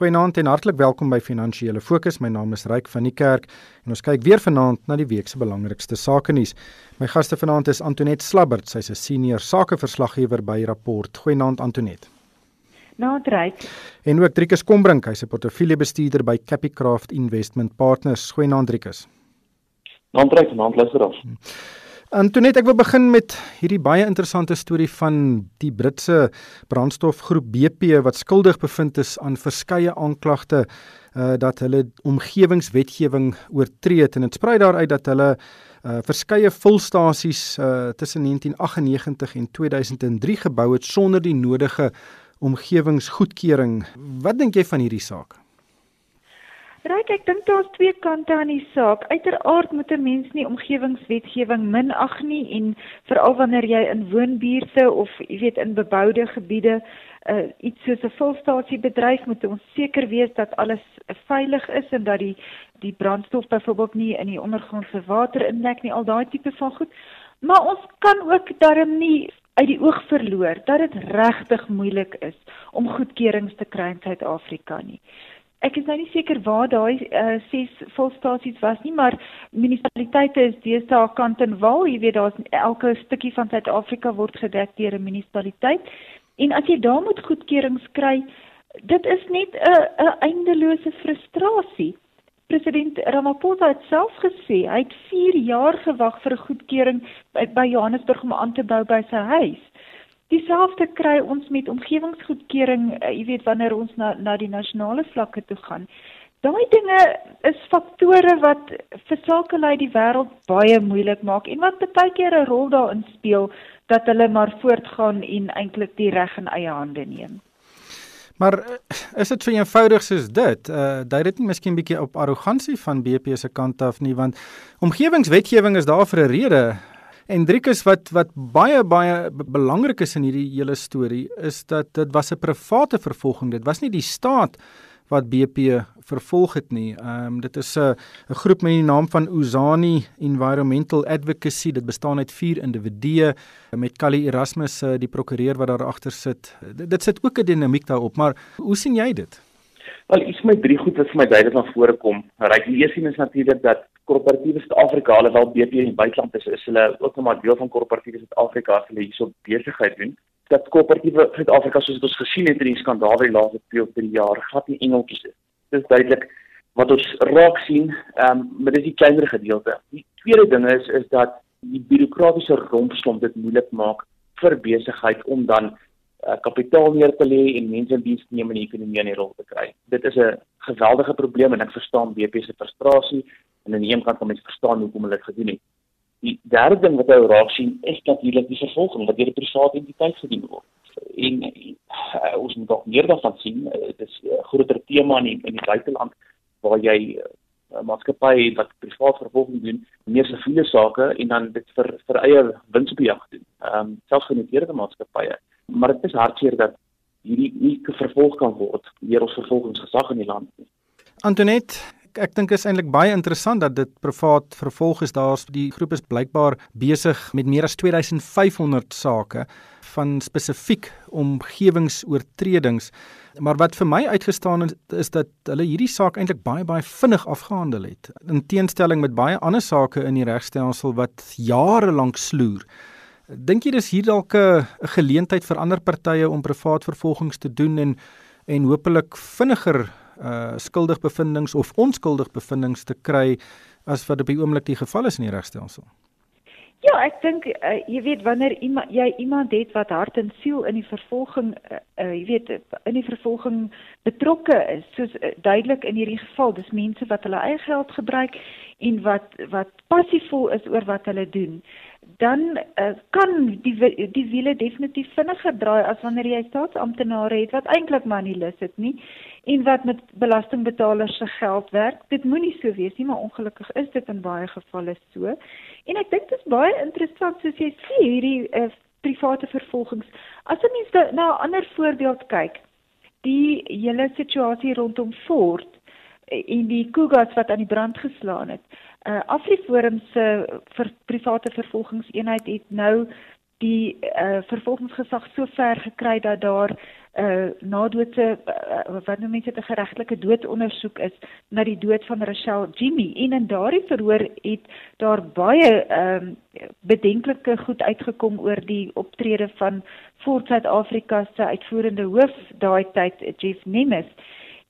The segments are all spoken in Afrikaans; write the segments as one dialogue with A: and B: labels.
A: Goeienaand en hartlik welkom by Finansiële Fokus. My naam is Ryk van die Kerk en ons kyk weer vanaand na die week se belangrikste sake nuus. My gaste vanaand is Antoinette Slabbert, sy's 'n senior sakeverslaggewer by Rapport. Goeienaand Antoinette.
B: Naand Ryk.
A: En ook Driekus Kombrink, hy's 'n portefeuljebestuurder by Capicraft Investment Partners. Goeienaand Driekus.
C: Naand Ryk, naand luisteraars. Hmm.
A: Antoinette, ek wil begin met hierdie baie interessante storie van die Britse brandstofgroep BP wat skuldig bevind is aan verskeie aanklagte uh dat hulle omgewingswetgewing oortree het en dit sprei daaruit dat hulle uh verskeie volstasies uh tussen 1998 en 2003 gebou het sonder die nodige omgewingsgoedkeuring. Wat dink jy van hierdie saak?
B: Ryk, ek dink daar's twee kante aan die saak. Uiteraard moet 'n mens nie omgewingswetgewing minag nie en veral wanneer jy in woonbuurte of jy weet in beboude gebiede uh, iets soos 'n volstasie bedryf moet ons seker wees dat alles veilig is en dat die die brandstof byvoorbeeld nie in die ondergrondse water inlek nie, al daai tipe van goed. Maar ons kan ook darm nie uit die oog verloor dat dit regtig moeilik is om goedkeurings te kry in Suid-Afrika nie. Ek is nou nie seker waar daai uh, ses volstasies was nie, maar munisipaliteite is deesdae kant en wal, jy weet daar's elke stukkie van Suid-Afrika word gedek deur 'n munisipaliteit. En as jy daar moet goedkeurings kry, dit is net 'n 'n eindelose frustrasie. President Ramaphosa het self gesê hy het 4 jaar gewag vir 'n goedkeuring by, by Johannesburg om aan te bou by sy huis. Dieselfde kry ons met omgewingsgoedkeuring, uh, jy weet wanneer ons na na die nasionale vlakke toe gaan. Daai dinge is faktore wat vir sakelei die wêreld baie moeilik maak en wat baie keer 'n rol daarin speel dat hulle maar voortgaan en eintlik die reg in eie hande neem.
A: Maar eh, is dit vir eenvoudig soos dit? Uh dui dit nie miskien bietjie op arrogansie van BP se kant af nie want omgewingswetgewing is daar vir 'n rede. En Driekus wat wat baie baie belangrik is in hierdie hele storie is dat dit was 'n private vervolging. Dit was nie die staat wat BP vervolg het nie. Ehm um, dit is 'n 'n groep met die naam van Uzani Environmental Advocacy. Dit bestaan uit 4 individue met Kali Erasmus die prokureur wat daar agter sit. Dit, dit sit ook 'n dinamiek daarop, maar hoe sien jy dit?
C: Wel, iets my drie goed wat vir my duidelik van voorkom. Ryk die eerste is natuurlik dat korporatiewe Suid-Afrika, alhoewel BP in die buiteland is, is hulle ook nog maar deel van korporatiewe Suid-Afrika as hulle hierso besigheid doen. Dat korporatiewe Suid-Afrika soos ons gesien het in die skandaal die laaste 2 of 3 jaar, glad nie engeltjies is. Dit is duidelik wat ons raak sien, ehm um, maar dis die kleiner gedeelte. Die tweede ding is is dat die bureaukratiese rompslomp dit moeilik maak vir besigheid om dan uh, kapitaal neer te lê en mense in diens neem in die ekonomie in die rol te kry. Dit is 'n geweldige probleem en ek verstaan BP se frustrasie en aan die een kant kan mens verstaan hoekom hulle dit gedoen het. Die derde ding wat hy raak sien is natuurlik die vervolging wat deur 'n private entiteit gedoen word. En uh, ons moet ook meer daarvan sien. Uh, dit is 'n uh, groter tema in die, in die buiteland waar jy uh, maatskappye wat privaat vervolging doen, meer siviele sake en dan dit vir vir eie winsbejag doen. Ehm um, selfs genoteerde maatskappye maar dit is hartseer dat hierdie nie vervolg kan word deur ons vervolgingsgesag in die land nie.
A: Antoinette Ek dink is eintlik baie interessant dat dit privaat vervolg is. Daar's die groep is blykbaar besig met meer as 2500 sake van spesifiek omgewingsoortredings. Maar wat vir my uitgestaan het is dat hulle hierdie saak eintlik baie baie vinnig afgehandel het in teenstelling met baie ander sake in die regstelsel wat jare lank sloer. Dink jy dis hier dalk 'n geleentheid vir ander partye om privaat vervolgings te doen en en hopelik vinniger uh skuldig bevindinge of onskuldig bevindinge te kry as wat op die oomblik die geval is in die regstelsel?
B: Ja, ek dink uh, jy weet wanneer iemand jy iemand het wat hart en siel in die vervolging uh, uh jy weet in die vervolging betrokke is, soos uh, duidelik in hierdie geval, dis mense wat hulle eie geld gebruik en wat wat passievol is oor wat hulle doen dan uh, kan die die wiele definitief vinniger draai as wanneer jy staatsamptenare het wat eintlik maar nie lus het nie en wat met belastingbetalers se geld werk. Dit moenie so wees nie, maar ongelukkig is dit in baie gevalle so. En ek dink dit is baie interessant soos jy sê hierdie uh, private vervolgings. As 'n mens na 'n ander voorbeeld kyk, die hele situasie rondom Ford eh, en die Kugas wat aan die brand geslaan het. Uh Afriforum se vir private vervolgingseenheid het nou die uh, vervolgingsgesag so ver gekry dat daar 'n uh, nadoodse uh, wat noem mense 'n geregtelike doodondersoek is na die dood van Rachel Jimmy en in daardie verhoor het daar baie um, bedenklike goed uitgekom oor die optrede van Fort Suid-Afrika se uitvoerende hoof daai tyd Jeff Nemes.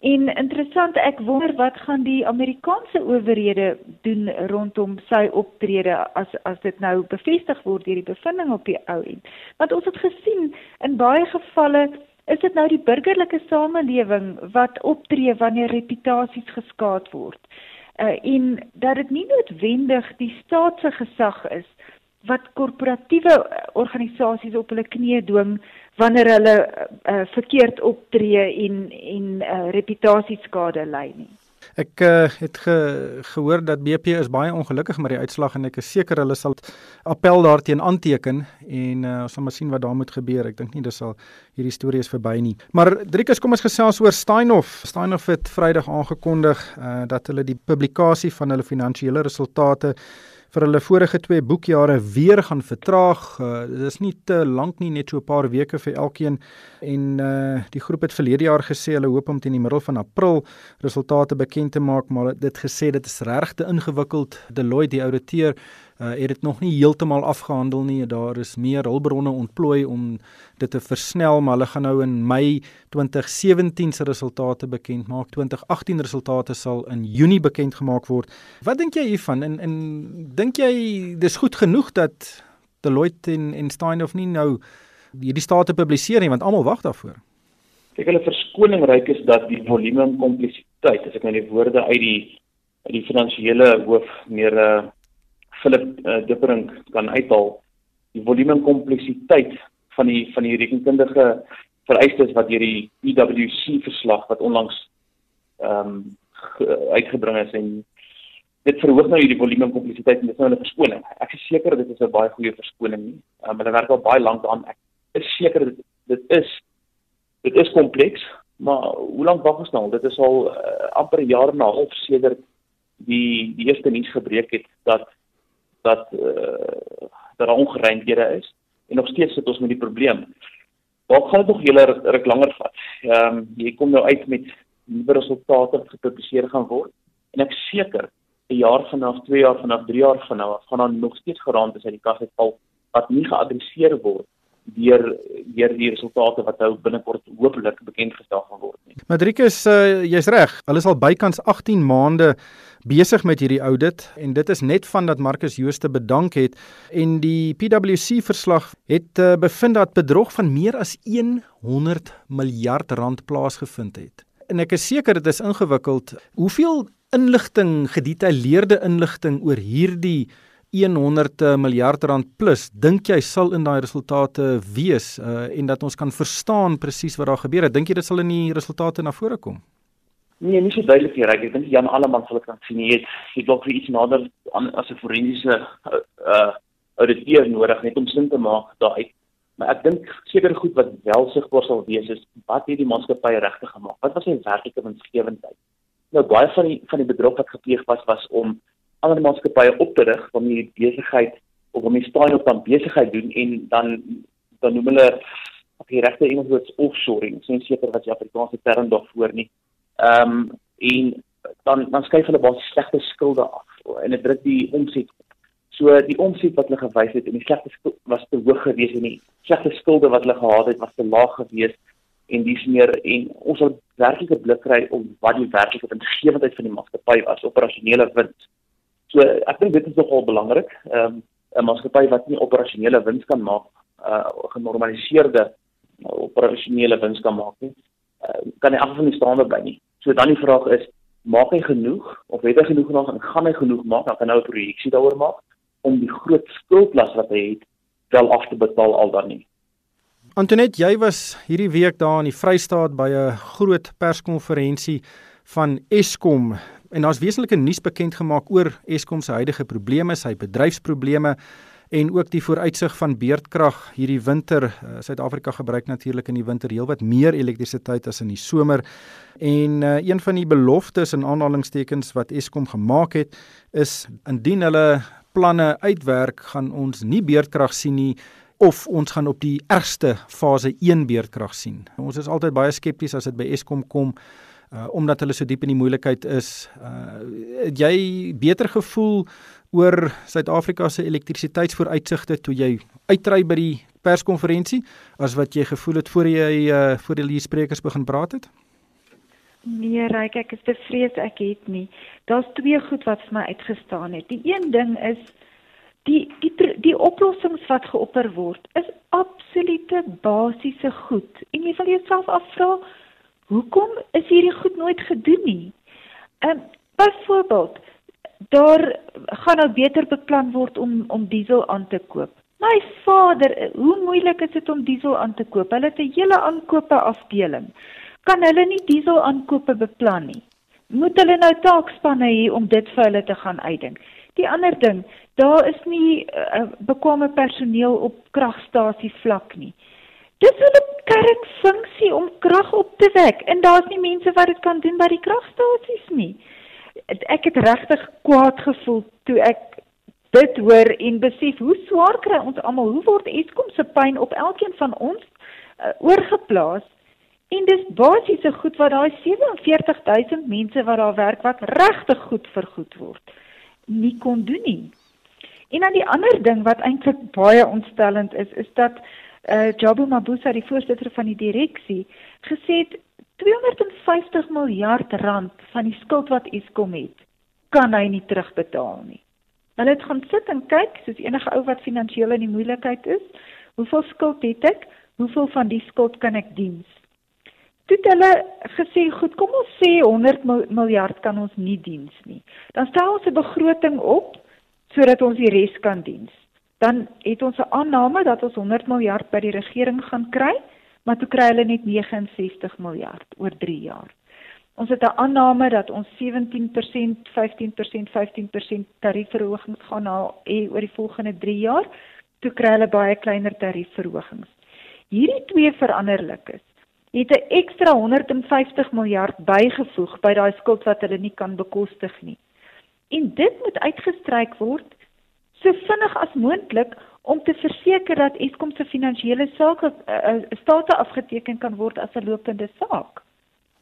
B: En interessant, ek wonder wat gaan die Amerikaanse owerhede doen rondom sy optrede as as dit nou bevestig word deur die bevinding op die ou end. Want ons het gesien in baie gevalle is dit nou die burgerlike samelewing wat optree wanneer reputasies geskaad word. Uh en dat dit nie noodwendig die staat se gesag is wat korporatiewe organisasies op hulle knieë dwing wanneer hulle uh, verkeerd optree en en uh, reputasieskade ly nie.
A: Ek uh, het ge, gehoor dat BP is baie ongelukkig met die uitslag en ek is seker hulle sal appel daarteen aanteken en uh, ons sal maar sien wat daar moet gebeur. Ek dink nie dis sal hierdie storie is verby nie. Maar Driekus, kom ons gesels oor Steinhoff. Steinhoff het Vrydag aangekondig uh, dat hulle die publikasie van hulle finansiële resultate vir hulle vorige twee boekjare weer gaan vertraag. Uh, dit is nie te lank nie, net so 'n paar weke vir elkeen. En uh die groep het verlede jaar gesê hulle hoop om teen die middel van April resultate bekend te maak, maar dit gesê dit is regte ingewikkeld. Deloitte die ouditeur uh, het dit nog nie heeltemal afgehandel nie. Daar is meer hulpbronne ontplooi om dit te versnel, maar hulle gaan nou in Mei 2017 se resultate bekend maak. 2018 resultate sal in Junie bekend gemaak word. Wat dink jy hiervan? En en dink jy dis goed genoeg dat Deloitte en, en Steinhoff nie nou hierdie state publiseer nie want almal wag daarvoor?
C: Kyk hulle verskoning ryk is dat die volume en kompleksiteit, as ek nou die woorde uit die uit die finansiële hoof meer uh, Philip uh, Dipperink kan uithaal die volume en kompleksiteit van die van die rekenkundige vereistes wat deur die PwC verslag wat onlangs ehm um, uitgebring is en dit verhoog nou hierdie volume en kompleksiteit en dit is nou 'n verskoning. Ek is seker dit is 'n baie goeie verskoning nie. Um, hulle werk al baie lank daaraan. Ek is seker dit dit is dit is kompleks, maar hoe lank wag ons nou? Dit is al uh, amper 'n jaar en 'n half sedert die die eerste nuus gebreek het dat dat uh, daar ongeruimdhede is en nog steeds sit ons met die probleem. Daar gaan dit nog hele ruk langer vat. Ehm um, jy kom nou uit met nuwe resultate wat gepubliseer gaan word en ek seker 'n jaar vanaf, 2 jaar vanaf, 3 jaar vanaf gaan daar nog steeds geraamd is uit die kas uitval wat nie geadresseer word deur deur die resultate wat nou binnekort hopelik bekend gestel gaan word nie.
A: Madrikus, uh, jy's reg. Hulle is al bykans 18 maande besig met hierdie audit en dit is net van dat Marcus Jooste bedank het en die PwC verslag het uh, bevind dat bedrog van meer as 100 miljard rand plaasgevind het. En ek is seker dit is ingewikkeld. Hoeveel inligting, gedetailleerde inligting oor hierdie 100 eh, miljard rand plus dink jy sal in daai resultate wees uh, en dat ons kan verstaan presies wat daar gebeur het dink jy dit sal in die resultate na vore kom
C: Nee, nie so duidelik hier. Ek dink Jan Alleman sal dit kan sien. Jy het jy dalk vir iets nader aan as 'n forensiese uh auditeur nodig net om sin te maak daai. Maar ek dink seker goed wat wel sigbaar sal wees is wat hierdie maatskappy regtig gemaak. Wat was sy werklike winsgewendheid? Nou baie van die van die bedrog wat gepleeg was was om ander maatskappye op te rig om die besigheid of staan op dan besigheid doen en dan dan noem hulle op die regte Engels woord offshoring. Ek sien seker wat die Afrikaanse term daarvoor nie. Ehm um, en dan dan skuif hulle baie slegte skulde af en dit druk die omset. So die omset wat hulle gewys het en die slegte was te hoog geweest en die slegte skulde wat hulle gehad het was te laag geweest en dis meer en ons het werklike blik kry op wat die werklike winsgewendheid van die maatskappy was, operasionele wins. So ek dink dit is nogal belangrik. Ehm um, 'n maatskappy wat nie operasionele wins kan maak, uh genormaliseerde uh, operasionele wins kan maak nie, uh, kan hy af van die staande bly nie. So dan die vraag is, maak hy genoeg of het hy genoeg genoeg en gaan hy genoeg maak? Kan hy nou 'n projeksie daaroor maak om die groot skuldlas wat hy het wel af te betaal al dan nie.
A: Antoinette, jy was hierdie week daar in die Vrystaat by 'n groot perskonferensie van Eskom en daar's wesenlike nuus bekend gemaak oor Eskom se huidige probleme, sy bedryfsprobleme en ook die vooruitsig van beerdkrag hierdie winter. Uh, Suid-Afrika gebruik natuurlik in die winter heelwat meer elektrisiteit as in die somer. En uh, een van die beloftes en aanhalingstekens wat Eskom gemaak het, is indien hulle planne uitwerk, gaan ons nie beerdkrag sien nie of ons gaan op die ergste fase 1 beerdkrag sien. Ons is altyd baie skepties as dit by Eskom kom uh omdat hulle so diep in die moeilikheid is. Uh het jy beter gevoel oor Suid-Afrika se elektrisiteitsvooruitsigte toe jy uitry by die perskonferensie as wat jy gevoel het voor jy uh voor die sprekers begin praat het?
B: Nee, Ryk, ek is bevrees ek het nie. Daar's twee goed wat vir my uitgestaan het. Die een ding is die die die oplossings wat geopper word is absolute basiese goed. En jy wil jouself afvra, hoekom is hierdie goed nooit gedoen nie? Ehm um, byvoorbeeld, daar gaan nou beter beplan word om om diesel aan te koop. My vader, hoe moeilik is dit om diesel aan te koop? Hulle het 'n hele aankope afdeling kan hulle nie diesel aankope beplan nie. Moet hulle nou taakspanne hê om dit vir hulle te gaan uitdink. Die ander ding, daar is nie uh, bekwame personeel op kragstasie vlak nie. Dis hulle kernfunksie om krag op te wek en daar's nie mense wat dit kan doen by die kragstasies nie. Ek het regtig kwaad gevoel toe ek dit hoor en besef hoe swaar kry ons almal. Hoe word Eskom se pyn op elkeen van ons uh, oorgeplaas? En dis basiese goed wat daai 47000 mense wat daar werk wat regtig goed vergoed word, nie kon doen nie. En dan die ander ding wat eintlik baie ontstellend is, is dat uh, Jabu Mabuza, die voorsitter van die direksie, gesê het 250 miljard rand van die skuld wat Eskom het, kan hy nie terugbetaal nie. Hulle het gaan sit en kyk, soos enige ou wat finansiëel in die moeilikheid is, hoeveel skuld het ek? Hoeveel van die skuld kan ek dien? toe het hulle gesê goed kom ons sê 100 miljard kan ons nie diens nie dan stel ons 'n begroting op sodat ons die res kan diens dan het ons 'n aanname dat ons 100 miljard by die regering gaan kry maar toe kry hulle net 69 miljard oor 3 jaar. Ons het 'n aanname dat ons 17% 15% 15% tariefverhogings gaan hê oor die volgende 3 jaar. Toe kry hulle baie kleiner tariefverhogings. Hierdie twee veranderlikes het 'n ekstra 150 miljard bygevoeg by daai skuld wat hulle nie kan bekostig nie. En dit moet uitgestryk word so vinnig as moontlik om te verseker dat Eskom se finansiële sake uh, state afgeteken kan word as 'n lopende saak.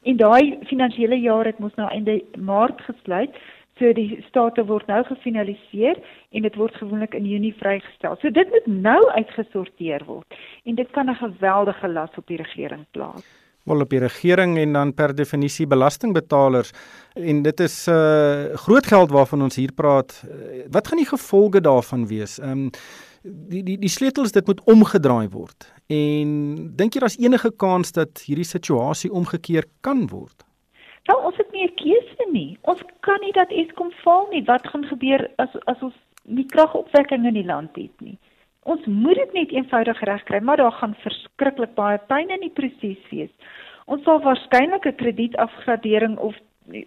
B: En daai finansiële jaar het mos nou einde Maart gesluit. So die state word nou gefinaliseer en dit word gewoonlik in Junie vrygestel. So dit moet nou uitgesorteer word en dit kan 'n geweldige las op die regering plaas.
A: Wel op die regering en dan per definisie belastingbetalers en dit is uh groot geld waarvan ons hier praat. Wat gaan die gevolge daarvan wees? Ehm um, die die die sleutels dit moet omgedraai word. En dink jy daar's enige kans dat hierdie situasie omgekeer kan word?
B: Nou ons het nie 'n keuse nie. Ons kan nie dat Eskom val nie. Wat gaan gebeur as as ons nie kragopwekking in die land het nie? Ons moet dit net eenvoudig regkry, maar daar gaan verskriklik baie pyn in die proses wees. Ons sal waarskynlik 'n kredietafgradering of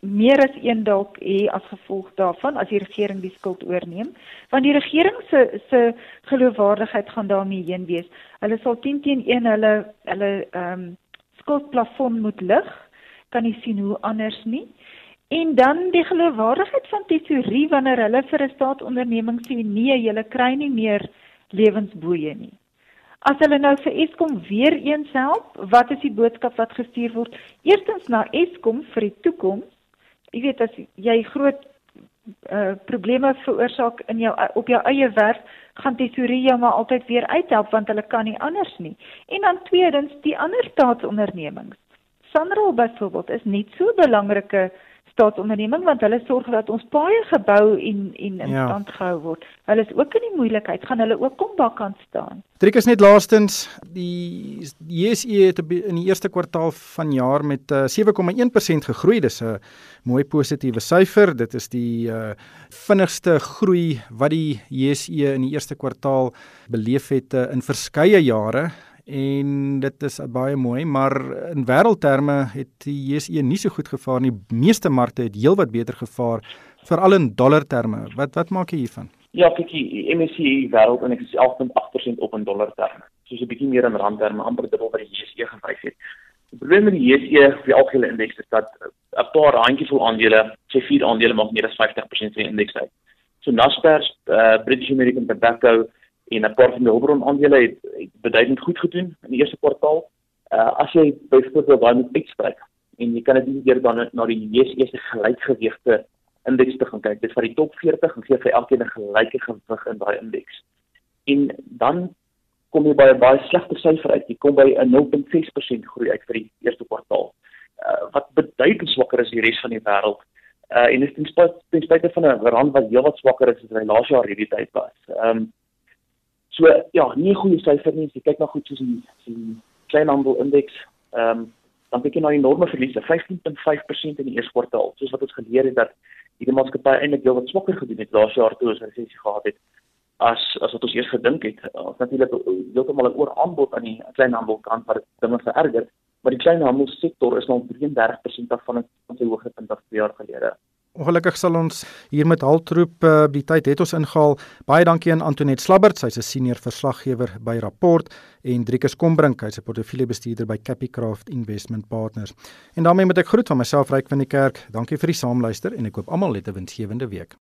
B: meer as een dalk hê as gevolg daarvan as die regering die skuld oorneem, want die regering se se geloofwaardigheid gaan daarmee heen wees. Hulle sal 10 teen 1 hulle hulle ehm um, skuldplafon moet lig kan nie sien hoe anders nie. En dan die geloofwaardigheid van tesorie wanneer hulle vir 'n staatsonderneming sê nee, julle kry nie meer lewensboeye nie. As hulle nou vir Eskom weer eens help, wat is die boodskap wat gestuur word? Eerstens na Eskom vir die toekoms. Jy weet as jy groot uh probleme veroorsaak in jou op jou eie werk, gaan tesorie jou maar altyd weer uithelp want hulle kan nie anders nie. En dan tweedens die ander staatsondernemings. Sanral byvoorbeeld is nie so belangrike staatsonderneming want hulle sorg dat ons paaie gebou en en in ja. stand gehou word. Hulle is ook in die moeilikheid, gaan hulle ook kom bakkant staan.
A: Triek is net laastens die JSE het in die eerste kwartaal van jaar met uh, 7,1% gegroei. Dis 'n mooi positiewe syfer. Dit is die uh, vinnigste groei wat die JSE in die eerste kwartaal beleef het uh, in verskeie jare en dit is baie mooi, maar in wêreldterme het die JSE nie so goed gevaar nie. Meeste markte het heelwat beter gevaar, veral in dollarterme. Wat wat maak jy hiervan?
C: Ja, kyk, die MSCI wêreld en ek is 11.8% op in dollarterme. So 'n bietjie meer in randterme, amper dubbel wat die JSE gewys het. Die probleem met die JSE, die algehele indeks is dat 'n paar handjievol aandele, sê vier aandele maak meer as 50% van die indeks uit. So Naspers, uh, British American Tobacco en 'n paar van die hulpbron aandele het, het beduidend goed gedoen in die eerste kwartaal. Uh as jy byvoorbeeld daai moet uitspreek en jy kan dit nie eers dan na die JSE se gelykgewichte indeks te gaan kyk. Dit vir die top 40 en gee vir elkeen 'n gelyke gewig in daai indeks. En dan kom jy by 'n baie slegte syfer uit. Jy kom by 'n 0.6% groei uit vir die eerste kwartaal. Uh, wat beduidend swakker is die res van die wêreld. Uh en dit is ten spyte ten spyte van 'n rand wat heelwat swakker is as hy laas jaar hierdie tyd was. Ehm um, so ja, nie goeie syfer nie. Jy kyk na goed soos die, die kleinhandel indeks. Ehm um, dan jy na enorme verliese, 15.5% in die eerste kwartaal. Soos wat ons geleer het dat die maatskappy eintlik heelwat swakker gedoen het laas jaar toe ons resessie gehad het as as wat ons eers gedink het. Ons natuurlik heeltemal 'n ooraanbod aan die kleinhandelkant wat dinge vererger, maar die kleinhandelsektor is nou 33% af van sy hoogtepunt af 2 jaar gelede.
A: Ongelukkig sal ons hier met haltroep uh, die tyd het ons ingehaal. Baie dankie aan Antoinette Slabbert, sy's 'n senior verslaggewer by Rapport en Driekus Kombrink, hy's 'n portefeuljebestuurder by Capicraft Investment Partners. En daarmee moet ek groet van myself Ryk van die Kerk. Dankie vir die saamluister en ek koop almal 'n winsgewende week.